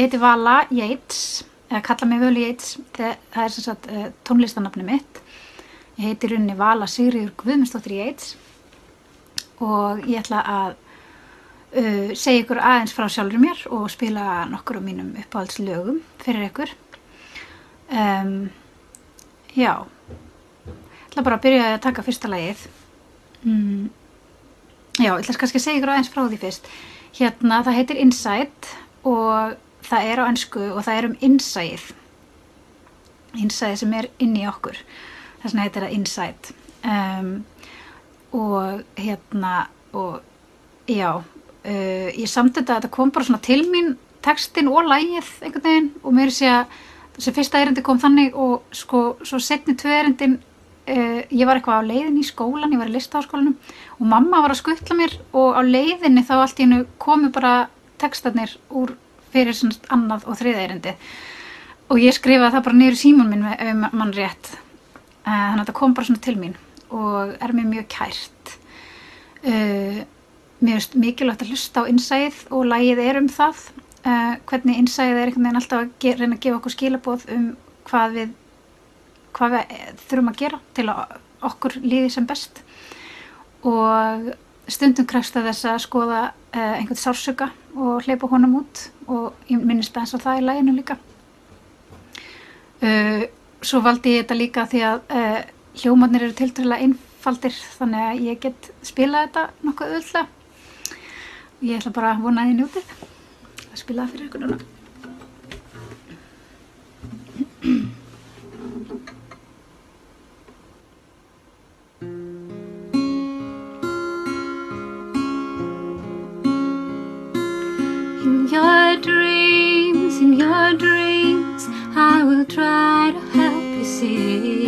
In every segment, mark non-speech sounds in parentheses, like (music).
Ég heiti Vala Yates, eða kalla mig Völu Yates, það, er sem sagt uh, tónlistanafni mitt. Ég heiti runni Vala Sigriður Guðmundsdóttir Yates og ég ætla að uh, segja ykkur aðeins frá sjálfur mér og spila nokkur á mínum uppáhaldslögum fyrir ykkur. Um, já, ég ætla bara að byrja að taka fyrsta lagið. Mm. Já, ég ætla kannski að segja ykkur aðeins frá því fyrst. Hérna, það heitir Insight og það er á ennsku og það er um innsæð. Innsæð sem er inn í okkur. Þess vegna heitir það Insight. Um, og hérna, og já, uh, ég samtönda að þetta kom bara svona til mín, textin og lægið einhvern veginn og mér sé að þessi fyrsta erindi kom þannig og sko, svo setni tvö erindin Uh, ég var eitthvað á leiðin í skólan, ég var í listaháskólanum og mamma var að skuttla mér og á leiðinni þá allt í hennu komu bara textarnir úr fyrir svona annað og þriða erindi og ég skrifaði það bara niður í síman minn ef um, mann rétt. Uh, þannig að það kom bara svona til mín og er mér mjög kært. Uh, mér er mikilvægt að hlusta á innsæð og lægið er um það. Hvernig innsæð er einhvern veginn alltaf að reyna að gefa okkur skilaboð um hvað við hvað við þurfum að gera til að okkur líði sem best. Og stundum krefst að þess að skoða uh, einhvern sársöka og hleypa honum út og ég minnist aðeins á það í læginu líka. Uh, svo valdi ég þetta líka því að uh, hljómanir eru tiltrúlega einfaldir þannig að ég get spila þetta nokkuð öll ég ætla bara að vona að ég njótið að spila það fyrir ykkur núna see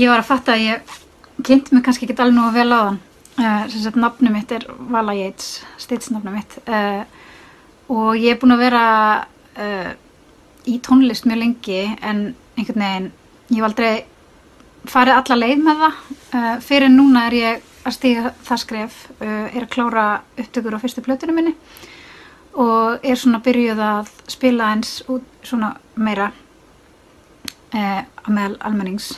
Ég var að fatta að ég kynnti mig kannski ekki alveg nú vel á þann. Uh, sem sagt, nafnu mitt er Vala Yates, stitsnafnu mitt. Uh, og ég er búin að vera uh, í tónlist mjög lengi en einhvern veginn, ég hef aldrei farið alla leið með það. Uh, fyrir núna er ég að stíga það skref, er að klára upptökur á fyrstu plötunum minni og er svona byrjuð að spila eins út svona meira að meðal almennings.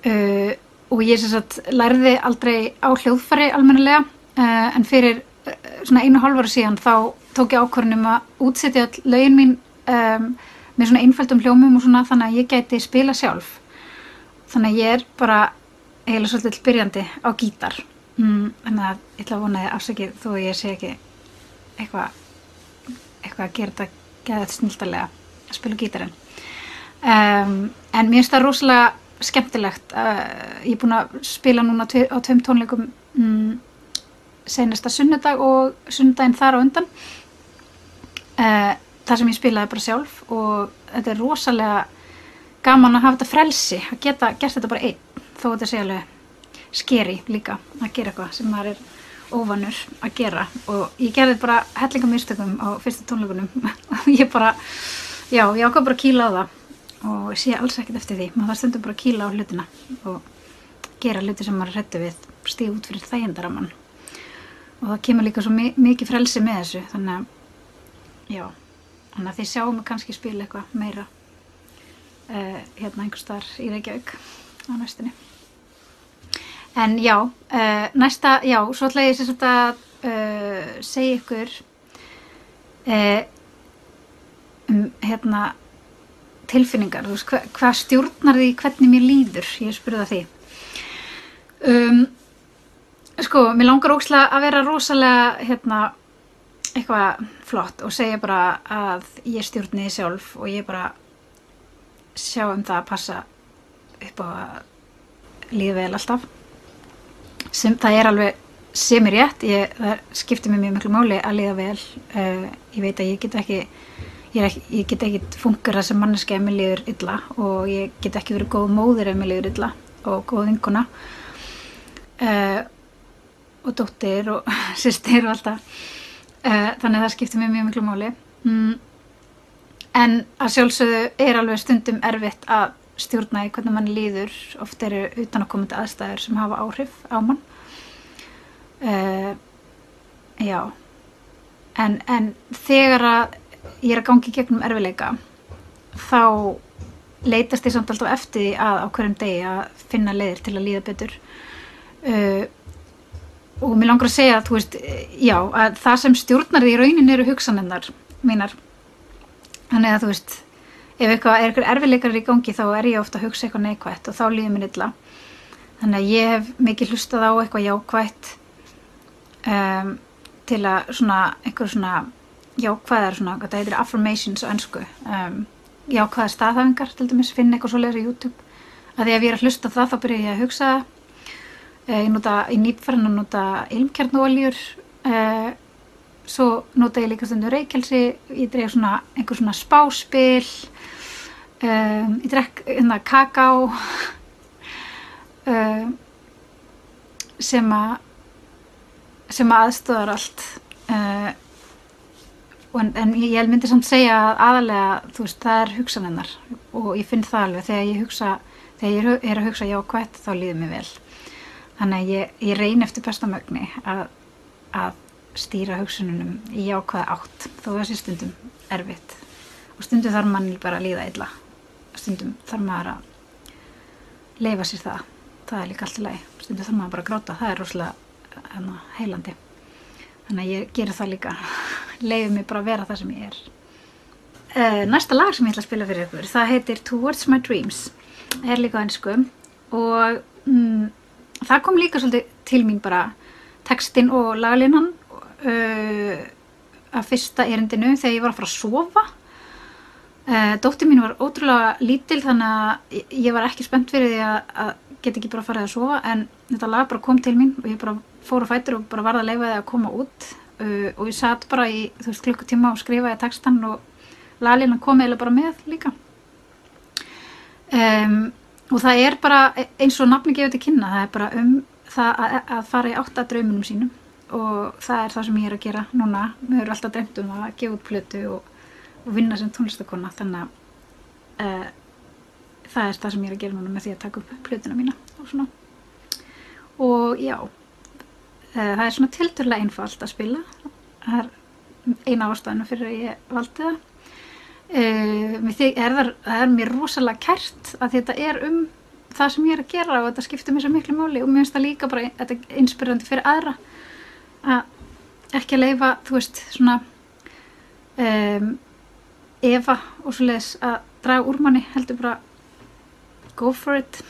Uh, og ég sem sagt lærði aldrei á hljóðfæri almennilega uh, en fyrir uh, svona einu hálf ára síðan þá tók ég ákvörðunum að útsetja all lögin mín um, með svona einfældum hljómum og svona þannig að ég gæti spila sjálf. Þannig að ég er bara eiginlega svolítið byrjandi á gítar. Mm, þannig að ég ætla að vona þið afsakið þó ég sé ekki eitthvað eitthvað að gera þetta geðað snildarlega að spila gítarinn. Um, en mér finnst það rosalega skemmtilegt. Uh, ég er búin að spila núna á tveim tónleikum mm, senasta sunnudag og sunnudaginn þar á undan. Uh, þar sem ég spilaði bara sjálf og þetta er rosalega gaman að hafa þetta frelsi að geta gert þetta bara einn þó þetta sé alveg skeri líka að gera eitthvað sem maður er óvanur að gera. Og ég gerði bara hellinga mistökum á fyrsta tónleikunum. Og (laughs) ég bara, já, ég ákvað bara að kýla á það og sé alls ekkert eftir því. Maður þarf stundum bara að kýla á hlutina og gera hluti sem maður hrettu við stíð út fyrir þægindaraman og það kemur líka svo mi mikið frelsi með þessu þannig að já, þannig að þið sjáum kannski spila eitthvað meira uh, hérna einhver starf í Reykjavík á næstunni. En já, uh, næsta já, svo ætla ég sem sagt að uh, segja ykkur um hérna tilfinningar, þú veist, hva, hvað stjórnar því hvernig mér líður, ég spurði það því. Um, sko, mér langar ókslega að vera rosalega hérna eitthvað flott og segja bara að ég stjórni því sjálf og ég bara sjá um það að passa upp á að líða vel alltaf. Sem það er alveg sem er rétt, ég, það skiptir mér mjög miklu máli að líða vel. Uh, ég veit að ég get ekki ég, ekki, ég get ekki fungera sem manneski ef mér líður illa og ég get ekki verið góð móðir ef mér líður illa og góð vinkuna uh, og dóttir og (laughs) sýstir og alltaf uh, þannig að það skiptir mér mjög miklu máli. Mm. en að sjálfsögðu er alveg stundum erfitt að stjórna í hvernig mann líður. Oft eru utan að koma til aðstæður sem hafa áhrif á mann. Uh, já. En, en þegar að ég er að gangi gegnum erfileika þá leytast ég samt alltaf eftir því að á hverjum degi að finna leiðir til að líða betur. Uh, og mér langar að segja að, veist, já, að það sem stjórnar í raunin eru hugsanennar mínar. Þannig að þú veist ef eitthvað er eitthvað erfileikar í gangi þá er ég ofta að hugsa eitthvað neikvægt og þá líður mér illa. Þannig að ég hef mikið hlustað á eitthvað jákvægt um, til að svona eitthvað svona jákvæðar svona, þetta heitir affirmations á ennsku um, jákvæðar staðhæfingar til dæmis, finna eitthvað svo leiður í YouTube. Að því að ég er að hlusta það þá byrja ég að hugsa uh, ég nota í nýpferðin að nota ilmkjarnóljur uh, eh, svo nota ég líka stundu reykjelsi ég dreg svona einhver svona spáspil um, ég dreg hérna kaká um, sem að sem aðstöðar allt uh, en, en ég myndi samt segja að aðalega þú veist það er hugsanennar og ég finn það alveg. Þegar ég hugsa þegar ég er að hugsa jákvæmt þá líður mér vel. Þannig að ég, ég reyn eftir bestamögni að, að stýra hugsununum í jákvæða átt. Þó það sé stundum erfitt. Og stundum þarf mann bara að líða illa. Stundum þarf maður að leifa sér það. Það er líka allt í lagi. Stundum þarf maður bara að gráta. Það er rosalega hérna, heilandi þannig að ég gerir það líka. Leiði mig bara að vera það sem ég er. Uh, næsta lag sem ég ætla að spila fyrir ykkur það heitir Towards My Dreams. Er líka einsku og mm, það kom líka svolítið til mín bara textin og laglínan uh, að fyrsta erindinu þegar ég var að fara að sofa. Uh, dóttir mín var ótrúlega lítil þannig að ég var ekki spennt fyrir því að, að get ekki bara að fara að sofa en þetta lag bara kom til mín og ég bara fór á fætur og bara varða að leifa það að koma út. Uh, og ég satt bara í þú veist klukkutíma og skrifaði textan og lalina kom eða bara með líka. Um, og það er bara eins og nafni gefið til kynna það er bara um það að, að fara í átta draumunum sínum. Og það er það sem ég er að gera núna. Við erum alltaf dreymt um að gefa út plötu og, og vinna sem tónlistakonna þannig að uh, það er það sem ég er að gera núna með því að taka upp plötuna mína og svona. Og já það er svona tilturlega einfalt að spila. Það er eina ástæðinu fyrir að ég valdi það. Er það, það er mér rosalega kært að þetta er um það sem ég er að gera og þetta skiptir mér svo miklu máli og mér finnst það líka bara þetta er inspirandi fyrir aðra að ekki að leifa þú veist svona um, efa og svo leiðis að draga úr manni heldur bara go for it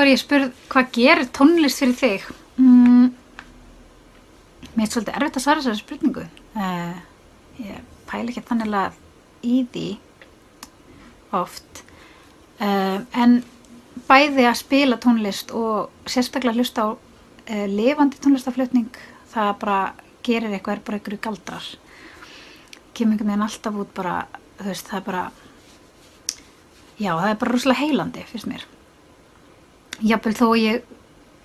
er ég spurð hvað gerir tónlist fyrir þig? Mm, mér er svolítið erfitt að svara þessari spurningu. Uh, ég pæla ekki þannig í því oft. Uh, en bæði að spila tónlist og sérstaklega hlusta á uh, lifandi tónlistaflutning, það bara gerir eitthvað, er bara einhverju galdrar. Kemur einhvern veginn alltaf út bara, þú veist, það er bara, já, það er bara rúslega heilandi, finnst mér jafnvel þó að ég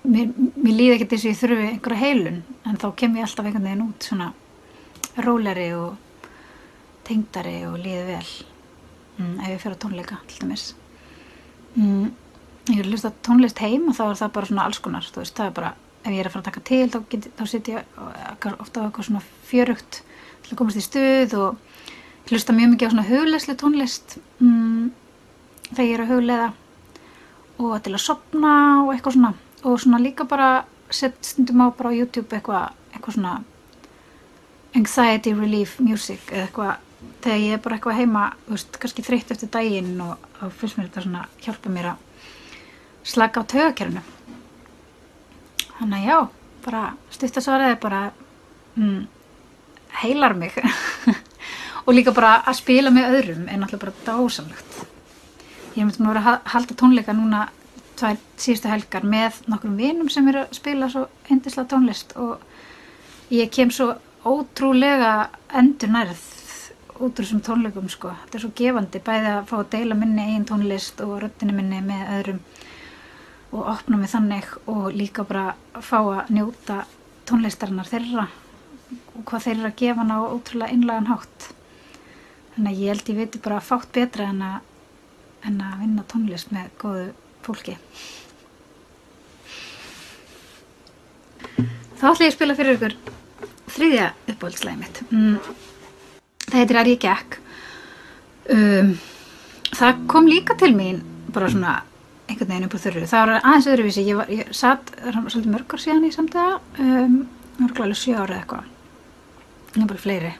mér, mér líði ekkert eins og ég þurfi einhverja heilun en þá kem ég alltaf einhvern veginn út svona róleri og tengdari og líði vel. Mm, ef ég fer á tónleika til dæmis. Mm, ég er að tónlist heim og þá er það bara svona alls konar veist, það er bara, ef ég er að fara að taka til þá, get, þá sit ég ofta á eitthvað svona fjörugt til að komast í stuð og hlusta mjög mikið á svona hugleisli tónlist mm, þegar ég er að hugleiða og til að sopna og eitthvað svona. Og svona líka bara sett stundum á bara á YouTube eitthvað eitthvað svona anxiety relief music eða eitthvað. Þegar ég er bara eitthvað heima veist, kannski þreytt eftir daginn og þá finnst mér þetta svona hjálpa mér að slaka á tögakerfinu þannig að já bara stuttasvaraði bara mm, heilar mig. (laughs) Og líka bara að spila með öðrum er náttúrulega bara dásamlegt ég hef myndið að vera að halda tónleika núna tvær síðustu helgar með nokkrum vinum sem eru að spila svo endislega tónlist og ég kem svo ótrúlega endur nærð út úr þessum tónleikum sko. Þetta er svo gefandi bæði að fá að deila minni eigin tónlist og röttinu minni með öðrum og opna mig þannig og líka bara fá að njóta tónlistarinnar þeirra og hvað þeir eru að gefa hana á ótrúlega innlagan hátt. Þannig að ég held ég viti bara fátt betra en að, en að vinna tónlist með góðu fólki. Þá ætla ég að spila fyrir ykkur þriðja uppáhaldslæði mitt. Mm, það heitir ég gekk. Um, það kom líka til mín bara svona einhvern veginn upp á þurru. Það var aðeins öðruvísi. Ég, var, ég satt svolítið mörg ár síðan í samtæða, um, mörglega sjö ára eða eitthvað. Það er bara fleiri.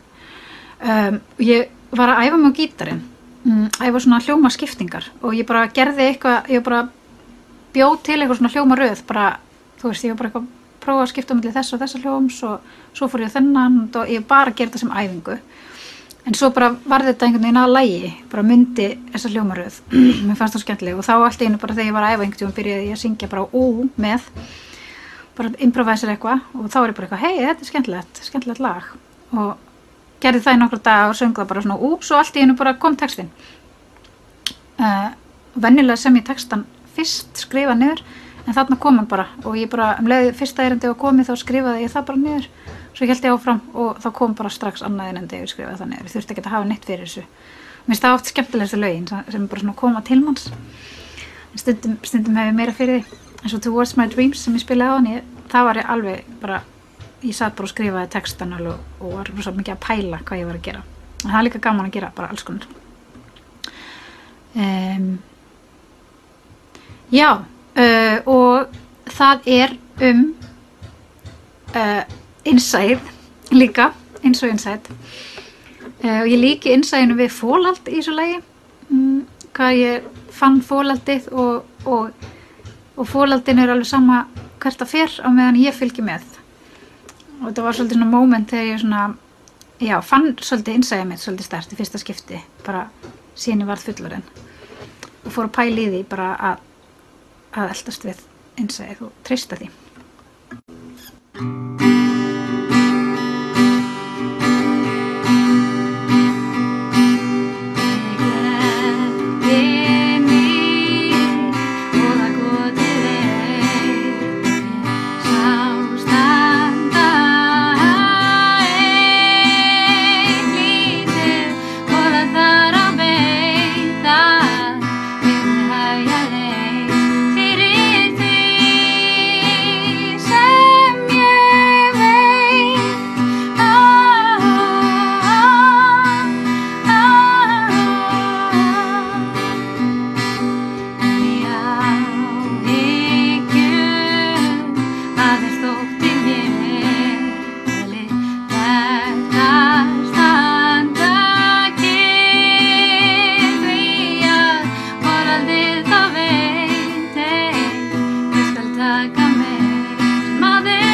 Um, ég var að æfa mig á gítarinn. Um, æfa svona hljóma skiptingar og ég bara gerði eitthvað, ég bara bjóð til eitthvað svona hljóma röð, bara, þú veist, ég var bara eitthvað prófa að skipta mellir þess og þessa hljóms og svo fór ég þennan og ég bara gerði það sem æfingu. En svo bara var þetta einhvern veginn að lægi bara myndi þessa hljómaröð. (clears throat) Mér fannst það skemmtileg og þá allt einu bara þegar ég var að æfa einhvern tíma byrjaði ég að syngja bara ú með bara improvæsir eitthvað og þá er ég bara eitthvað hei þetta er skemmtilegt, skemmtilegt lag. Og gerði það í nokkru dag og söngða bara svona ú svo allt einu bara kom textin uh, vennilega sem ég textan fyrst skrifa niður en þarna kom hann bara. Og ég bara um leiði fyrsta erindi og komið þá skrifaði ég það bara niður. Svo held ég áfram og þá kom bara strax annað erindi og skrifaði það niður, ég þurfti ekki að hafa neitt fyrir þessu. Mér finnst það oft skemmtilegstu lögin sem bara svona koma til manns. Stundum, stundum hef ég meira fyrir því. Eins og Towards My Dreams sem ég spilaði á hann það var ég alveg bara ég satt bara og skrifaði textan og, og var svo mikið að pæla hvað ég var að gera. En það er líka gaman að gera bara alls konar. Um, Já uh, og það er um uh, innsæð líka eins og innsæð uh, og ég líki innsæðinu við fólald í þessu lagi. Um, hvað ég fann fólaldið og, og, og fólaldin er alveg sama hvert að fer á meðan ég fylgji með og þetta var svolítið svona moment þegar ég svona já, fann svolítið innsæðið mitt svolítið stert í fyrsta skipti. Bara síðan ég varð fullorinn og fór að pæli í því bara að að eldast við einsæðið og treysta því mother.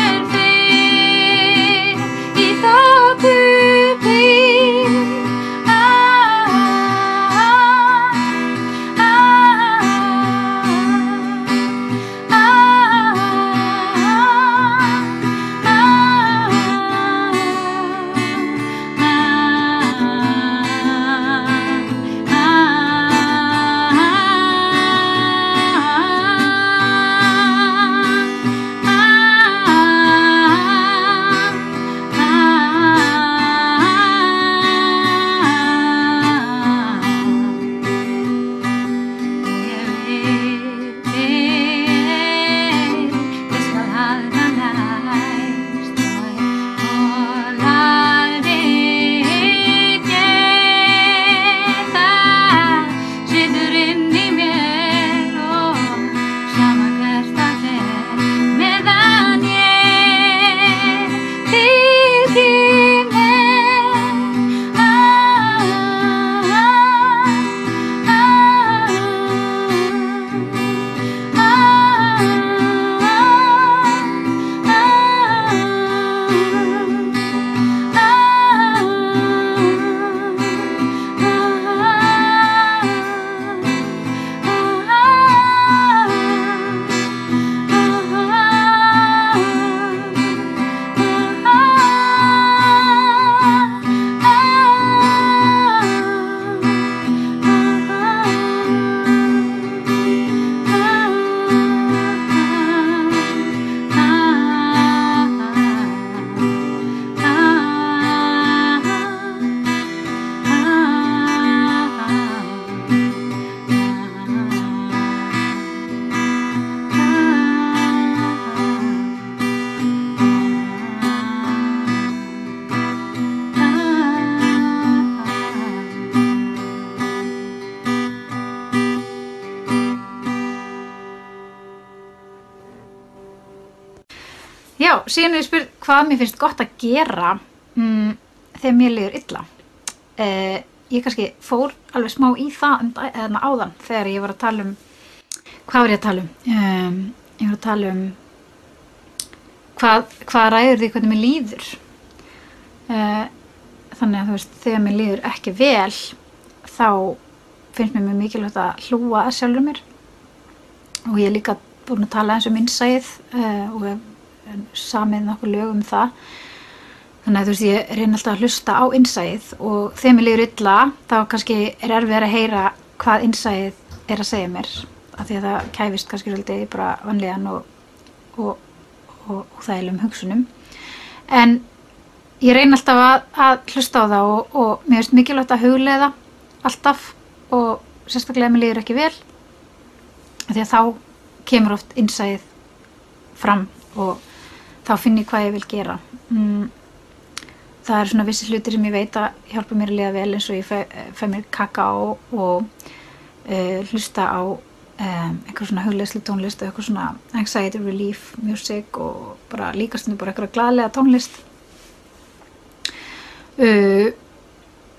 Síðan er ég spurt hvað mér finnst gott að gera mm, þegar mér liður illa. Uh, ég kannski fór alveg smá í það um, dag- eða áðan þegar ég var að tala um, hvað var ég að tala um? um ég var að tala um hvað, hvað ræður því hvernig mér líður. Uh, þannig að þú veist, þegar mér líður ekki vel, þá finnst mér mjög mikilvægt að hlúa að sjálfur mér og ég er líka búin að tala eins um innsæð uh, og samið nokkuð lög um það. Þannig að þú veist ég reyna alltaf að hlusta á innsæð og þegar mér líður illa þá kannski er erfið að heyra hvað innsæð er að segja mér af því að það kæfist kannski svolítið bara vanlíðan og, og, og, og þælum hugsunum. En ég reyna alltaf að, að hlusta á það og, mér finnst mikilvægt að huglega alltaf og sérstaklega mér líður ekki vel því að þá kemur oft innsæðið fram og þá finn ég hvað ég vil gera. Mm, það er svona vissi hlutir sem ég veit að hjálpa mér að liða vel eins og ég fæ, fæ mér kaka á og uh, hlusta á um, eitthvað svona huglegsli tónlist og eitthvað svona anxiety relief music og bara líkastunni bara eitthvað glæðlega tónlist. Uh,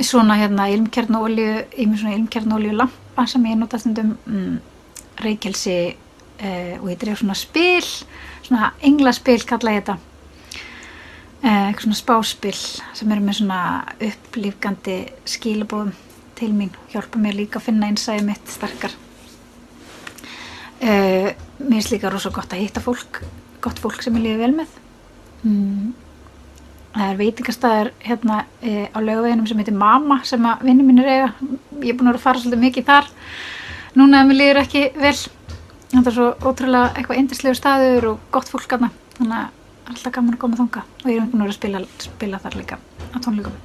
svona hérna ilmkjarnolju í mér svona ilmkjarnolju lampa sem ég nota stundum mm, reykelsi uh, og ég dref svona spil svona englaspil kalla ég þetta. Uh, svona spáspil sem eru með svona upplýfgandi skilabóðum til mín hjálpa mér líka að finna einsæði mitt sterkar. Uh, mér finnst líka rosa gott að hitta fólk gott fólk sem ég lífi vel með. Mm. það er veitingastæðar hérna e, á laugaveginum sem heitir Mama sem að vinni mínir eiga. Ég er búin að vera að fara svolítið mikið þar. Núna að mér líður ekki vel þetta er svo ótrúlega eitthvað eindislegu staður og gott fólk aðna þannig að alltaf gaman að koma þanga og ég er að vera að spila, spila þar líka á tónleikum.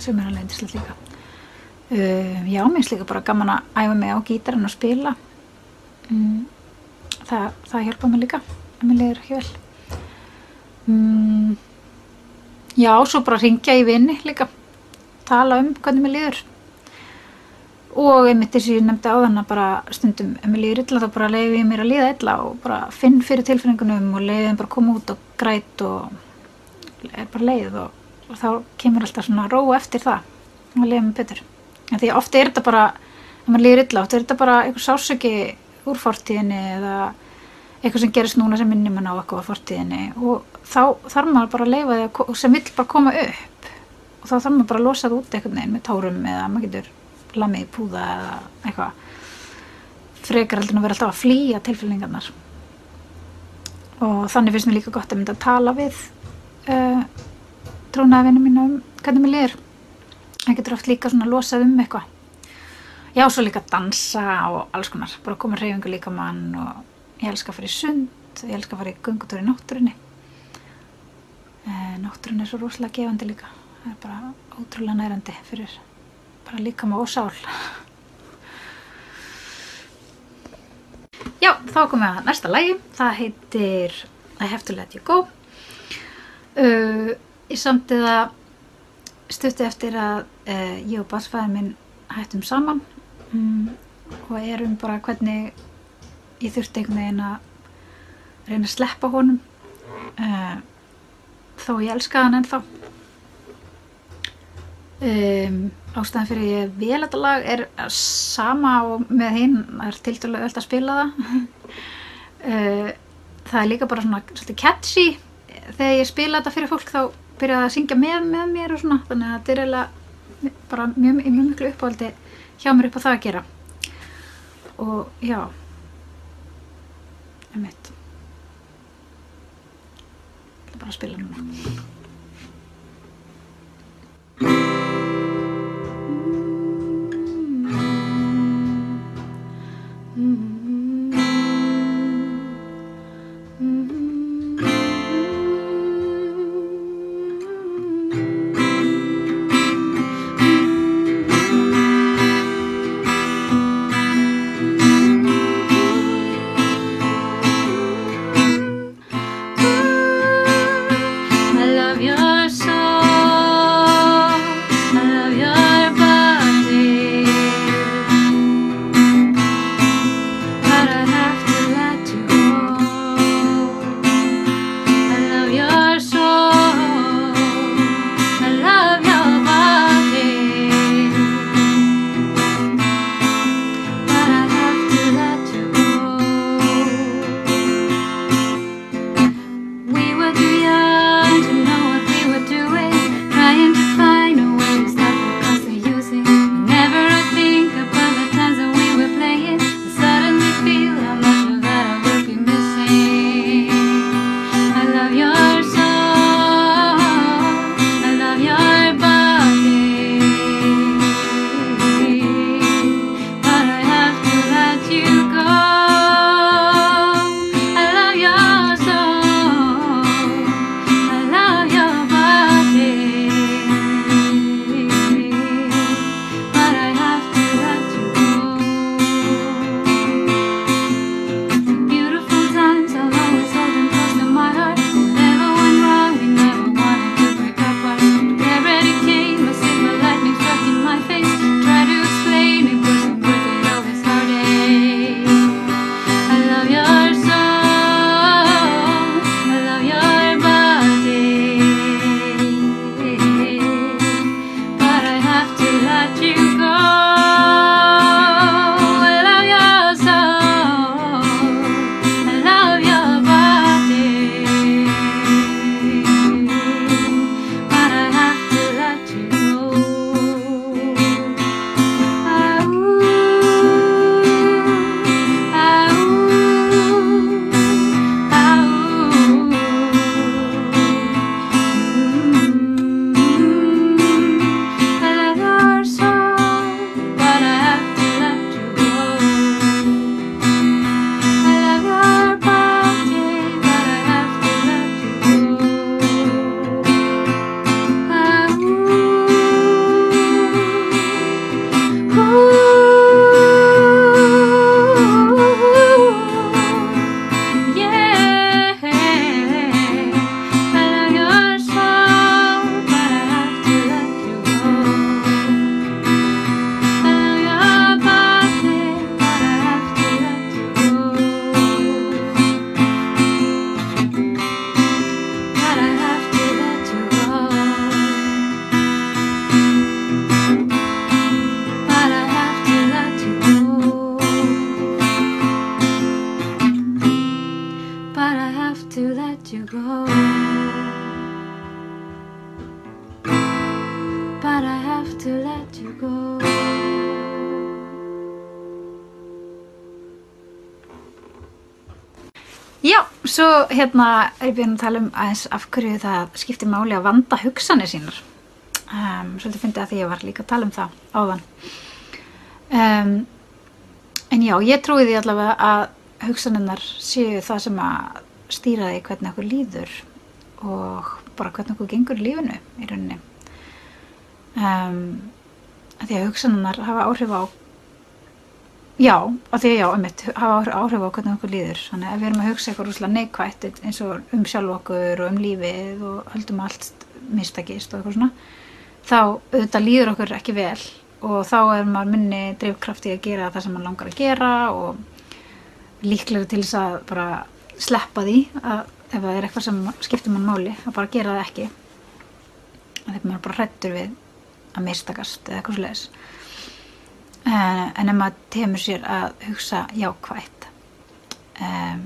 Sem er alveg eindislegt líka. Uh, já, mér finnst líka bara gaman að æfa mig á gítarinn og spila. Mm, það, það hjálpa mér líka að mér líður ekki vel. Mm, já, svo bara ringja í vinni líka. Tala um hvernig mér líður og einmitt þess að ég nefndi á þann að bara stundum ef mér líður illa þá bara leiði ég mér að líða illa og bara finn fyrir tilfinningunum og leiði þeim bara koma út og græt og er bara leið og, og þá kemur alltaf svona ró eftir það. Og leiði mér betur. En því ofta er þetta bara ef maður líður illa, ofta er þetta bara einhver sásöki úr fortíðinni eða eitthvað sem gerist núna sem minnir mann á eitthvað á fortíðinni. Og þá þarf maður bara að leifa því sem vill bara koma upp. Og þá þarf maður bara að losa það út einhvern í púða eða eitthvað. Frekar heldur en að vera alltaf að flýja tilfélningarnar og þannig finnst mér líka gott að mynda að tala við uh, trónaðavinu mínu um hvernig mér líður. Það getur oft líka svona losað um eitthvað. Já, svo líka dansa og alls konar, bara koma reyfingu líka mann og ég elska að fara í sund ég elska að fara í göngutúr í náttúrunni. Uh, náttúrun er svo rosalega gefandi líka. Það er bara ótrúlega nærandi fyrir bara líka og sál. Já, þá komum við að næsta lagi. Það heitir I have to let you go. Uh, ég samti það stutti eftir að uh, ég og basfæðin minn hættum saman um, og erum bara hvernig ég þurfti einhvern veginn að reyna að sleppa honum. Uh, þó ég elskaði hann ennþá um, ástæðan fyrir ég vel þetta lag er sama og með hinn er tildulega öll að spila það. Uh, (laughs) það er líka bara svona svolítið catchy. Þegar ég spila þetta fyrir fólk þá byrja það að syngja með með mér og svona. Þannig að þetta er eiginlega bara mjög, mjög, miklu uppáhaldi hjá mér upp á það að gera. Og já. Emitt ég ætla bara spila núna hérna er ég byrjun að tala um aðeins af hverju það skiptir máli að vanda hugsanir sínar. Um, svolítið fyndi að því ég var líka að tala um það áðan. Um, en já, ég trúi því allavega að hugsaninnar séu það sem að stýra því hvernig okkur líður og bara hvernig okkur gengur lífinu í rauninni. Um, því að hugsaninnar hafa áhrif á Já, af því að já, um mitt, hafa áhrif á hvernig okkur líður. Þannig að við erum að hugsa eitthvað rúslega neikvægt eins og um sjálf okkur og um lífið og höldum allt mistakist og eitthvað svona, þá auðvitað líður okkur ekki vel og þá er maður minni drifkrafti að gera það sem maður langar að gera og líklega til þess að bara sleppa því að ef það er eitthvað sem skiptir mann máli, að bara gera það ekki. Þegar maður bara hrettur við að mistakast eða eitthvað sluðis. Uh, en ef maður temur sér að hugsa jákvægt um,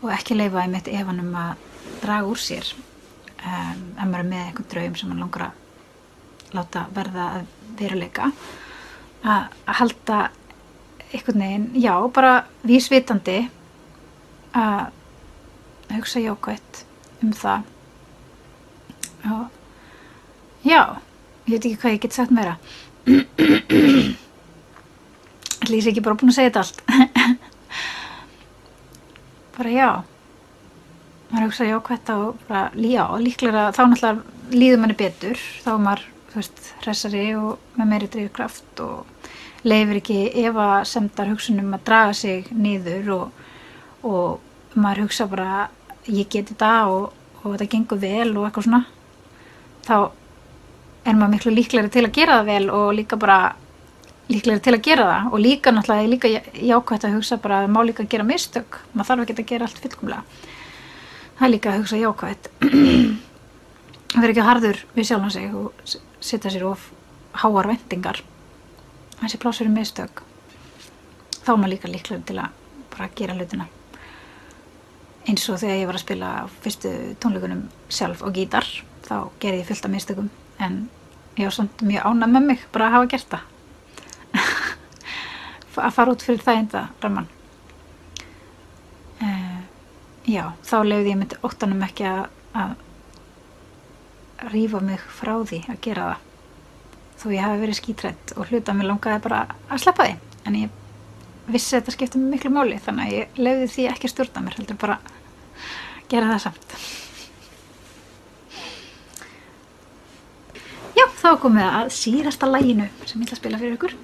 og ekki leifa í mitt efanum að draga úr sér um, ef maður er með eitthvað draum sem maður langar að láta verða að veruleika að, að halda eitthvað neginn, já, bara vísvitandi að hugsa jákvægt um það. Og já, ég veit ekki hvað ég get sagt meira Það lýsi ekki bara búin að segja þetta allt. (laughs) bara já. maður hugsa jákvæmt og bara, já, líklega þá náttúrulega líður manni betur. Þá er maður, þú veist, hressari og með meiri drifkraft og leifir ekki efa semdar hugsunum að draga sig niður og, og maður hugsa bara ég geti þetta og, og þetta gengur vel og eitthvað svona. Þá er maður miklu líklegri til að gera það vel og líka bara líklegri til að gera það. Og líka náttúrulega líka jákvæmt að hugsa bara að má líka að gera mistök. Maður þarf ekki að gera allt fullkomlega. Það er líka að hugsa jákvæmt það (clears throat) verður ekki harður við sjálf sig og setja sér of háar vendingar þessi plásur er mistök. Þá er maður líka líklegri til að bara gera hlutina. Eins og þegar ég var að spila fyrstu tónleikunum sjálf og gítar þá gerði ég fullt af mistökum. En ég var samt mjög ánað með mig bara að hafa gert það. (laughs) Að fara út fyrir það enda raman uh, já, þá lefði ég myndi óttanum ekki að, að rýfa mig frá því að gera það. Þó ég hafi verið skítrætt og hluta mér langaði bara að sleppa því. En ég vissi að þetta skipti miklu móli þannig að ég lefði því ekki að stjórna mér heldur bara gera það samt þá komum við að síðasta læginu sem ég ætla að spila fyrir ykkur.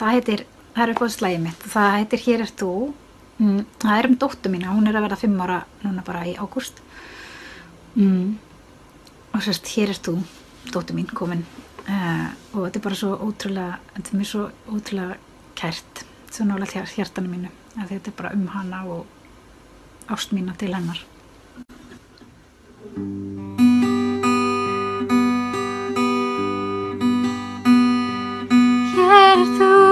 Það heitir, það er uppáðast lægið mitt, það heitir Hér er þú. Mm, það er um dóttu mína, hún er að verða fimm ára núna bara í ágúst. Mm. Og sérst, Hér er þú, dóttu mín komin. Uh, og þetta er bara svo ótrúlega, þetta er mér svo ótrúlega kært, svo nálega hjartanu mínu. Þetta er bara um hana og ást mína til hennar. Puerto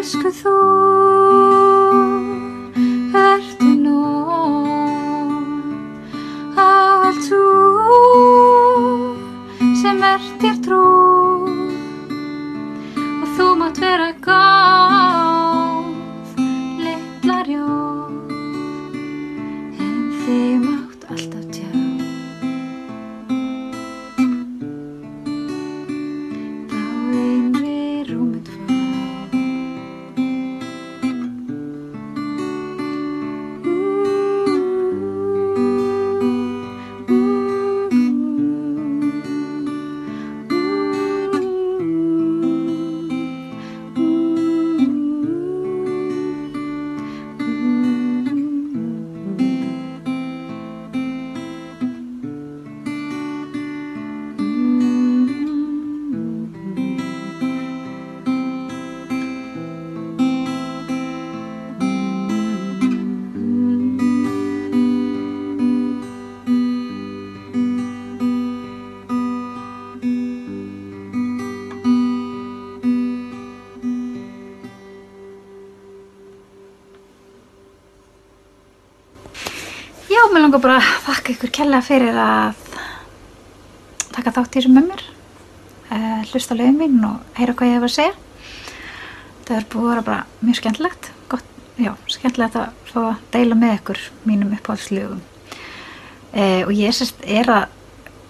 عشق تو. Langar bara að þakka ykkur kella fyrir að taka þátt í þessu með mér. Uh, hlusta á lögum mín og heyra hvað ég hef að segja. Það er búið að vera bara mjög skemmtilegt. Gott, já, skemmtilegt að fá að deila með ykkur mínum uppáhaldslögum. Uh, og ég sérst er að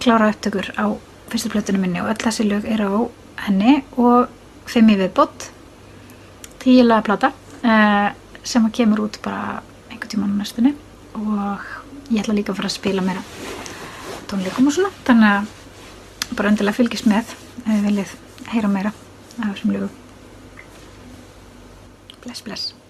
klára upptökur á fyrstu plötunum minni og öll þessi lög eru á henni og fimm í viðbót. Tíu laga plata uh, sem að kemur út bara einhvern tíman á næstunni og ég ætla líka að fara að spila meira tónleikum og svona þannig að bara endilega fylgist með ef þið viljið heyra meira af þessum lögum. Bless bless